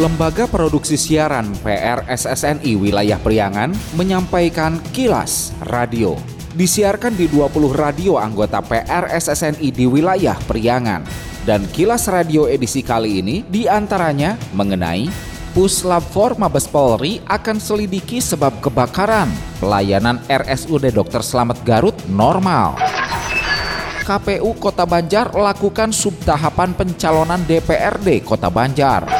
Lembaga Produksi Siaran PRSSNI Wilayah Priangan menyampaikan kilas radio. Disiarkan di 20 radio anggota PRSSNI di wilayah Priangan. Dan kilas radio edisi kali ini di antaranya mengenai Puslab 4 Mabes Polri akan selidiki sebab kebakaran. Pelayanan RSUD Dr. Slamet Garut normal. KPU Kota Banjar lakukan subtahapan pencalonan DPRD Kota Banjar.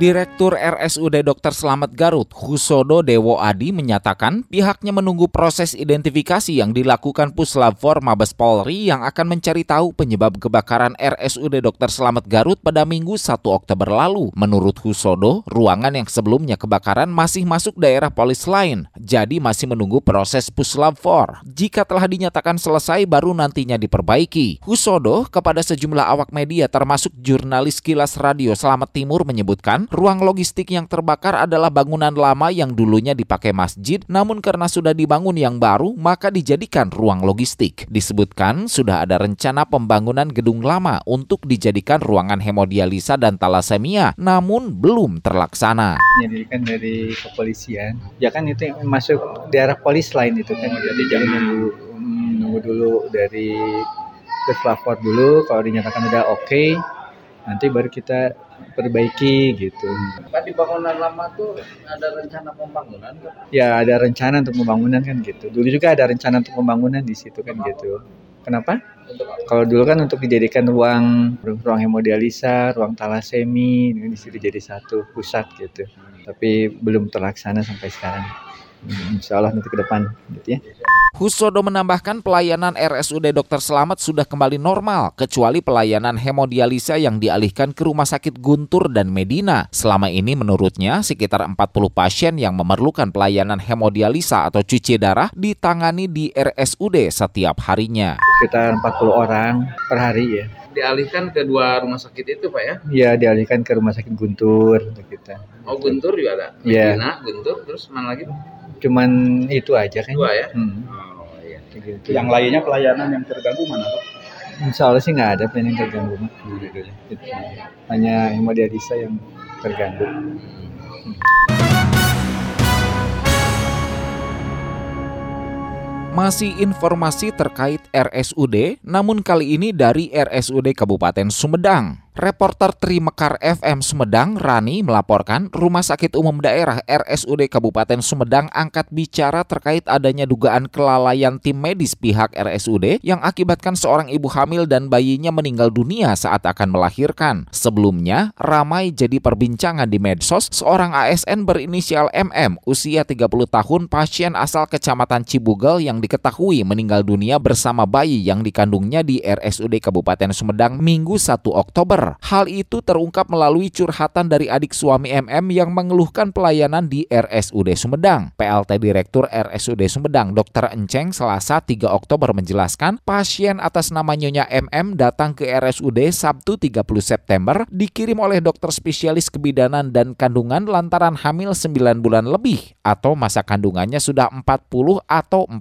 Direktur RSUD Dr. Slamet Garut, Husodo Dewo Adi menyatakan pihaknya menunggu proses identifikasi yang dilakukan Puslab 4 Mabes Polri yang akan mencari tahu penyebab kebakaran RSUD Dr. Slamet Garut pada Minggu 1 Oktober lalu. Menurut Husodo, ruangan yang sebelumnya kebakaran masih masuk daerah polis lain, jadi masih menunggu proses Puslab 4. Jika telah dinyatakan selesai baru nantinya diperbaiki. Husodo kepada sejumlah awak media termasuk jurnalis Kilas Radio Selamat Timur menyebutkan ruang logistik yang terbakar adalah bangunan lama yang dulunya dipakai masjid, namun karena sudah dibangun yang baru, maka dijadikan ruang logistik. Disebutkan sudah ada rencana pembangunan gedung lama untuk dijadikan ruangan hemodialisa dan talasemia, namun belum terlaksana. penyelidikan dari kepolisian ya kan itu yang masuk daerah polis lain itu kan jadi jangan nunggu nunggu dulu dari puslapor dulu kalau dinyatakan udah oke nanti baru kita perbaiki gitu. Pak di bangunan lama tuh ada rencana pembangunan kan? ya ada rencana untuk pembangunan kan gitu. Dulu juga ada rencana untuk pembangunan di situ kan gitu. Kenapa? Kalau dulu kan untuk dijadikan ruang ruang hemodialisa ruang talasemi ini di situ jadi satu pusat gitu. Tapi belum terlaksana sampai sekarang Insya Allah nanti ke depan gitu ya Husodo menambahkan pelayanan RSUD Dr. Selamat sudah kembali normal, kecuali pelayanan hemodialisa yang dialihkan ke Rumah Sakit Guntur dan Medina. Selama ini menurutnya sekitar 40 pasien yang memerlukan pelayanan hemodialisa atau cuci darah ditangani di RSUD setiap harinya. sekitar 40 orang per hari ya Dialihkan ke dua rumah sakit itu Pak ya? ya dialihkan ke Rumah Sakit Guntur untuk kita Oh Guntur juga ada? Iya. Medina, Guntur, terus mana lagi? Cuman itu aja kan Dua ya? Hmm, Oh iya. gitu. Yang lainnya pelayanan yang terganggu mana Pak? Insya Allah sih nggak ada plan yang terganggu. Gitu. hanya hemodialisa yang terganggu Masih informasi terkait RSUD, namun kali ini dari RSUD Kabupaten Sumedang. Reporter Trimekar FM Sumedang, Rani, melaporkan Rumah Sakit Umum Daerah RSUD Kabupaten Sumedang angkat bicara terkait adanya dugaan kelalaian tim medis pihak RSUD yang akibatkan seorang ibu hamil dan bayinya meninggal dunia saat akan melahirkan. Sebelumnya, ramai jadi perbincangan di medsos seorang ASN berinisial MM usia 30 tahun pasien asal Kecamatan Cibugel yang diketahui meninggal dunia bersama bayi yang dikandungnya di RSUD Kabupaten Sumedang Minggu 1 Oktober. Hal itu terungkap melalui curhatan dari adik suami MM yang mengeluhkan pelayanan di RSUD Sumedang. PLT Direktur RSUD Sumedang Dr. Enceng Selasa 3 Oktober menjelaskan pasien atas nama Nyonya MM datang ke RSUD Sabtu 30 September dikirim oleh dokter spesialis kebidanan dan kandungan lantaran hamil 9 bulan lebih atau masa kandungannya sudah 40 atau 41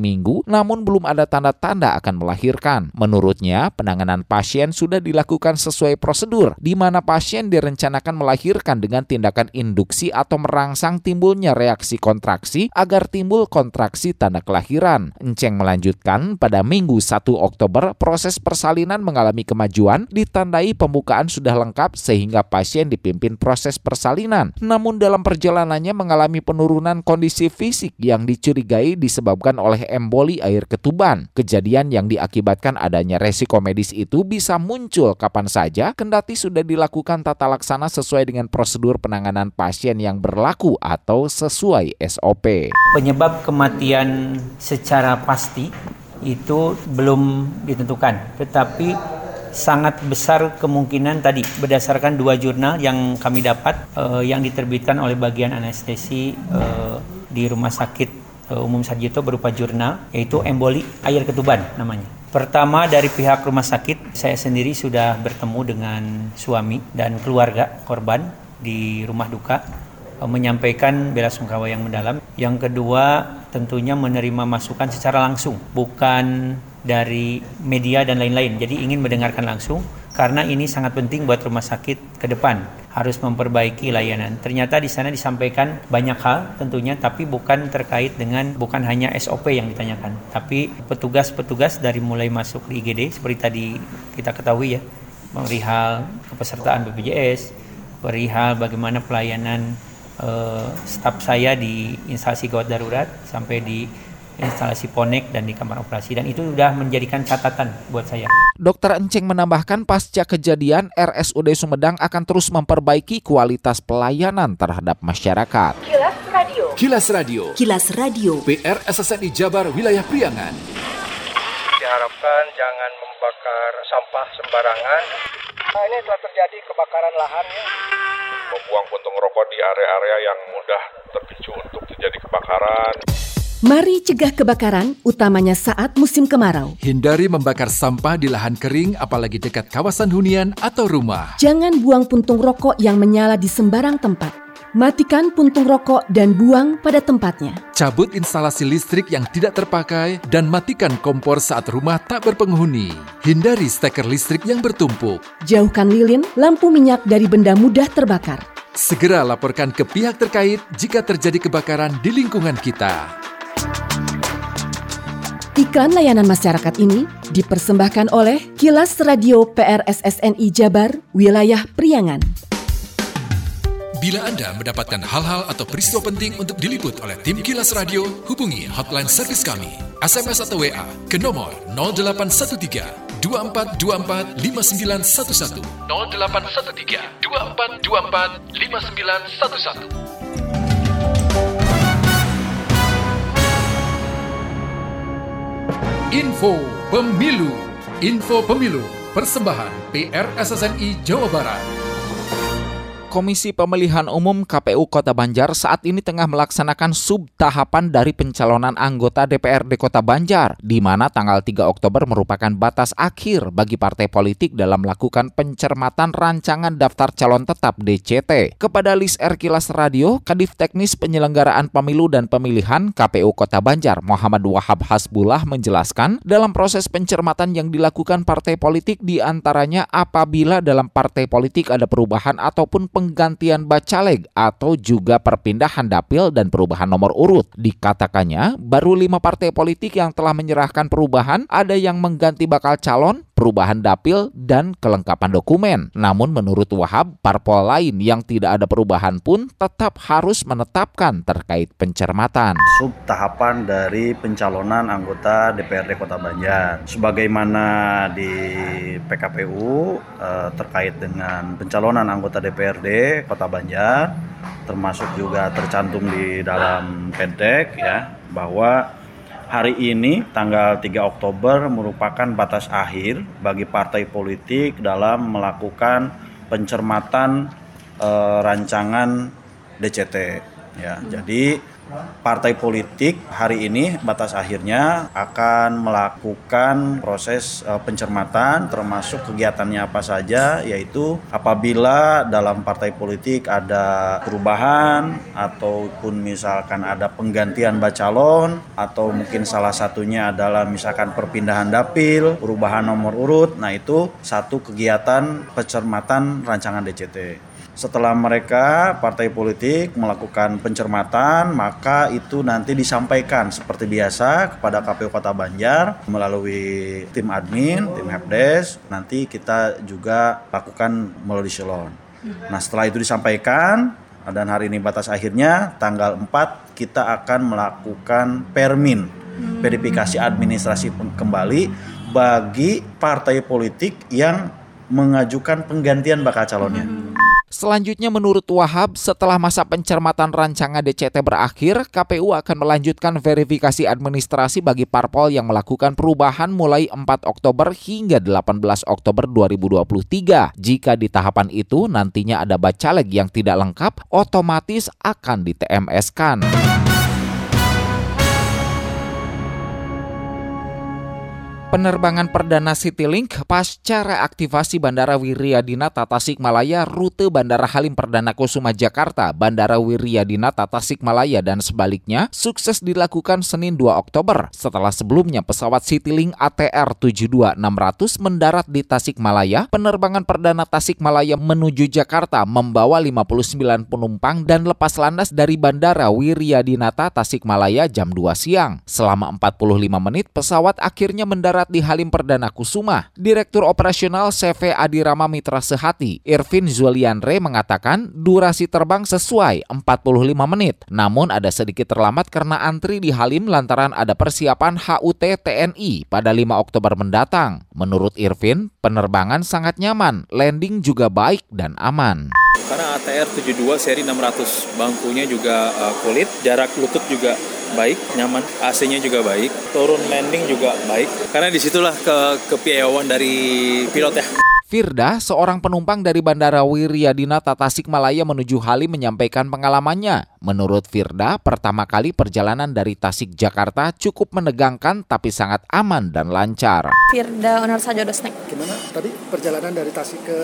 minggu namun belum ada tanda-tanda akan melahirkan. Menurutnya, penanganan pasien sudah dilakukan sesuai prosedur di mana pasien direncanakan melahirkan dengan tindakan induksi atau merangsang timbulnya reaksi kontraksi agar timbul kontraksi tanda kelahiran. Enceng melanjutkan pada Minggu 1 Oktober proses persalinan mengalami kemajuan ditandai pembukaan sudah lengkap sehingga pasien dipimpin proses persalinan. Namun dalam perjalanannya mengalami penurunan kondisi fisik yang dicurigai disebabkan oleh emboli air ketuban. Kejadian yang diakibatkan adanya resiko medis itu bisa muncul kapan saja kendati sudah dilakukan tata laksana sesuai dengan prosedur penanganan pasien yang berlaku atau sesuai SOP. Penyebab kematian secara pasti itu belum ditentukan, tetapi sangat besar kemungkinan tadi berdasarkan dua jurnal yang kami dapat eh, yang diterbitkan oleh bagian anestesi eh, di Rumah Sakit eh, Umum Sarjito berupa jurnal yaitu emboli air ketuban namanya. Pertama dari pihak rumah sakit saya sendiri sudah bertemu dengan suami dan keluarga korban di rumah duka eh, menyampaikan bela sungkawa yang mendalam. Yang kedua, tentunya menerima masukan secara langsung, bukan dari media dan lain-lain. Jadi ingin mendengarkan langsung karena ini sangat penting buat rumah sakit ke depan harus memperbaiki layanan. Ternyata di sana disampaikan banyak hal tentunya tapi bukan terkait dengan bukan hanya SOP yang ditanyakan, tapi petugas-petugas dari mulai masuk di IGD seperti tadi kita ketahui ya, perihal kepesertaan BPJS, perihal bagaimana pelayanan uh, staf saya di instalasi gawat darurat sampai di instalasi ponek dan di kamar operasi dan itu sudah menjadikan catatan buat saya. Dokter Enceng menambahkan pasca kejadian RSUD Sumedang akan terus memperbaiki kualitas pelayanan terhadap masyarakat. Kilas Radio. Kilas Radio. Kilas Radio. PR SSNI Jabar Wilayah Priangan. Diharapkan jangan membakar sampah sembarangan. Nah, ini telah terjadi kebakaran lahan ya. Membuang puntung rokok di area-area yang mudah terpicu untuk terjadi kebakaran. Mari cegah kebakaran, utamanya saat musim kemarau. Hindari membakar sampah di lahan kering, apalagi dekat kawasan hunian atau rumah. Jangan buang puntung rokok yang menyala di sembarang tempat. Matikan puntung rokok dan buang pada tempatnya. Cabut instalasi listrik yang tidak terpakai dan matikan kompor saat rumah tak berpenghuni. Hindari steker listrik yang bertumpuk. Jauhkan lilin, lampu minyak dari benda mudah terbakar. Segera laporkan ke pihak terkait jika terjadi kebakaran di lingkungan kita. Iklan layanan masyarakat ini dipersembahkan oleh Kilas Radio PRSSNI Jabar, Wilayah Priangan. Bila Anda mendapatkan hal-hal atau peristiwa penting untuk diliput oleh tim Kilas Radio, hubungi hotline servis kami, SMS atau WA ke nomor 0813 2424 5911 0813 2424 5911 Info Pemilu. Info Pemilu. Persembahan PRSSNI Jawa Barat Komisi Pemilihan Umum KPU Kota Banjar saat ini tengah melaksanakan sub tahapan dari pencalonan anggota DPRD Kota Banjar, di mana tanggal 3 Oktober merupakan batas akhir bagi partai politik dalam melakukan pencermatan rancangan daftar calon tetap DCT. Kepada Lis R. Kilas Radio, Kadif Teknis Penyelenggaraan Pemilu dan Pemilihan KPU Kota Banjar, Muhammad Wahab Hasbullah menjelaskan, dalam proses pencermatan yang dilakukan partai politik di antaranya apabila dalam partai politik ada perubahan ataupun penggantian bacaleg atau juga perpindahan dapil dan perubahan nomor urut. Dikatakannya, baru lima partai politik yang telah menyerahkan perubahan, ada yang mengganti bakal calon, perubahan dapil, dan kelengkapan dokumen. Namun menurut Wahab, parpol lain yang tidak ada perubahan pun tetap harus menetapkan terkait pencermatan. Sub tahapan dari pencalonan anggota DPRD Kota Banjar. Sebagaimana di PKPU eh, terkait dengan pencalonan anggota DPRD Kota Banjar, termasuk juga tercantum di dalam Pendek ya bahwa hari ini tanggal 3 Oktober merupakan batas akhir bagi partai politik dalam melakukan pencermatan eh, rancangan DCT ya. Jadi partai politik hari ini batas akhirnya akan melakukan proses eh, pencermatan termasuk kegiatannya apa saja yaitu apabila dalam partai politik ada perubahan ataupun misalkan ada penggantian bacalon atau mungkin salah satunya adalah misalkan perpindahan dapil, perubahan nomor urut. Nah, itu satu kegiatan pencermatan rancangan DCT. Setelah mereka partai politik melakukan pencermatan, maka itu nanti disampaikan seperti biasa kepada KPU Kota Banjar melalui tim admin, tim helpdesk. Nanti kita juga lakukan melalui silon. Nah, setelah itu disampaikan dan hari ini batas akhirnya tanggal 4 kita akan melakukan permin verifikasi administrasi kembali bagi partai politik yang mengajukan penggantian bakal calonnya. Selanjutnya menurut Wahab, setelah masa pencermatan rancangan DCT berakhir, KPU akan melanjutkan verifikasi administrasi bagi parpol yang melakukan perubahan mulai 4 Oktober hingga 18 Oktober 2023. Jika di tahapan itu nantinya ada bacaleg yang tidak lengkap, otomatis akan di-TMS-kan. Penerbangan perdana Citylink pasca reaktivasi Bandara Wiryadinata Tasikmalaya rute Bandara Halim Perdana Kusuma Jakarta, Bandara Wiryadinata Tasikmalaya dan sebaliknya sukses dilakukan Senin 2 Oktober setelah sebelumnya pesawat Citylink ATR 72600 mendarat di Tasikmalaya. Penerbangan perdana Tasikmalaya menuju Jakarta membawa 59 penumpang dan lepas landas dari Bandara Wiryadinata Tasikmalaya jam 2 siang. Selama 45 menit pesawat akhirnya mendarat di Halim Perdana Kusuma. Direktur Operasional CV Adirama Mitra Sehati, Irvin Zulianre mengatakan durasi terbang sesuai 45 menit. Namun ada sedikit terlambat karena antri di Halim lantaran ada persiapan HUT TNI pada 5 Oktober mendatang. Menurut Irvin, penerbangan sangat nyaman, landing juga baik dan aman karena ATR 72 seri 600 bangkunya juga uh, kulit jarak lutut juga baik, nyaman. AC-nya juga baik, turun landing juga baik. Karena di situlah ke kepiawaian dari pilot ya. Firda, seorang penumpang dari Bandara Wiryadinata Tasikmalaya menuju Halim menyampaikan pengalamannya. Menurut Firda, pertama kali perjalanan dari Tasik Jakarta cukup menegangkan tapi sangat aman dan lancar. Firda Onar Sajodosnek. Gimana tadi perjalanan dari Tasik ke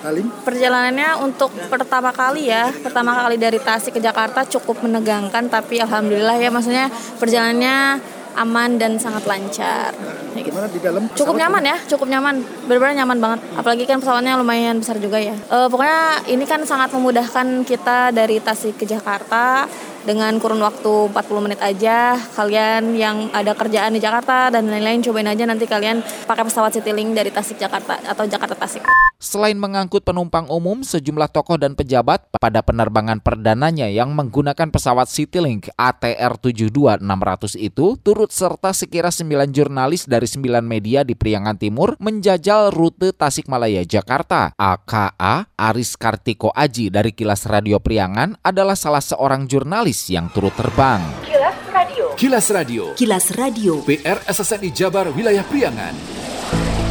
Halim? Perjalanannya untuk pertama kali ya, pertama kali dari Tasik ke Jakarta cukup menegangkan tapi alhamdulillah ya maksudnya perjalanannya aman dan sangat lancar. Gitu. Gimana di dalam? Cukup nyaman ya, cukup nyaman. Benar-benar nyaman banget. Apalagi kan pesawatnya lumayan besar juga ya. E, pokoknya ini kan sangat memudahkan kita dari Tasik ke Jakarta dengan kurun waktu 40 menit aja. Kalian yang ada kerjaan di Jakarta dan lain-lain cobain aja nanti kalian pakai pesawat Citylink dari Tasik Jakarta atau Jakarta Tasik. Selain mengangkut penumpang umum, sejumlah tokoh dan pejabat pada penerbangan perdananya yang menggunakan pesawat Citylink ATR 72600 itu turut serta sekira 9 jurnalis dari 9 media di Priangan Timur menjajal rute Tasikmalaya Jakarta. AKA Aris Kartiko Aji dari Kilas Radio Priangan adalah salah seorang jurnalis yang turut terbang. Kilas Radio. Kilas Radio. Kilas Radio. PR SSNI Jabar Wilayah Priangan.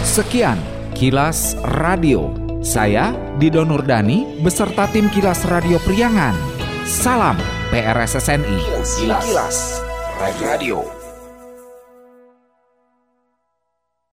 Sekian Kilas Radio. Saya Dido Nurdani beserta tim Kilas Radio Priangan. Salam PRSSNI. Kilas, Kilas. Radio.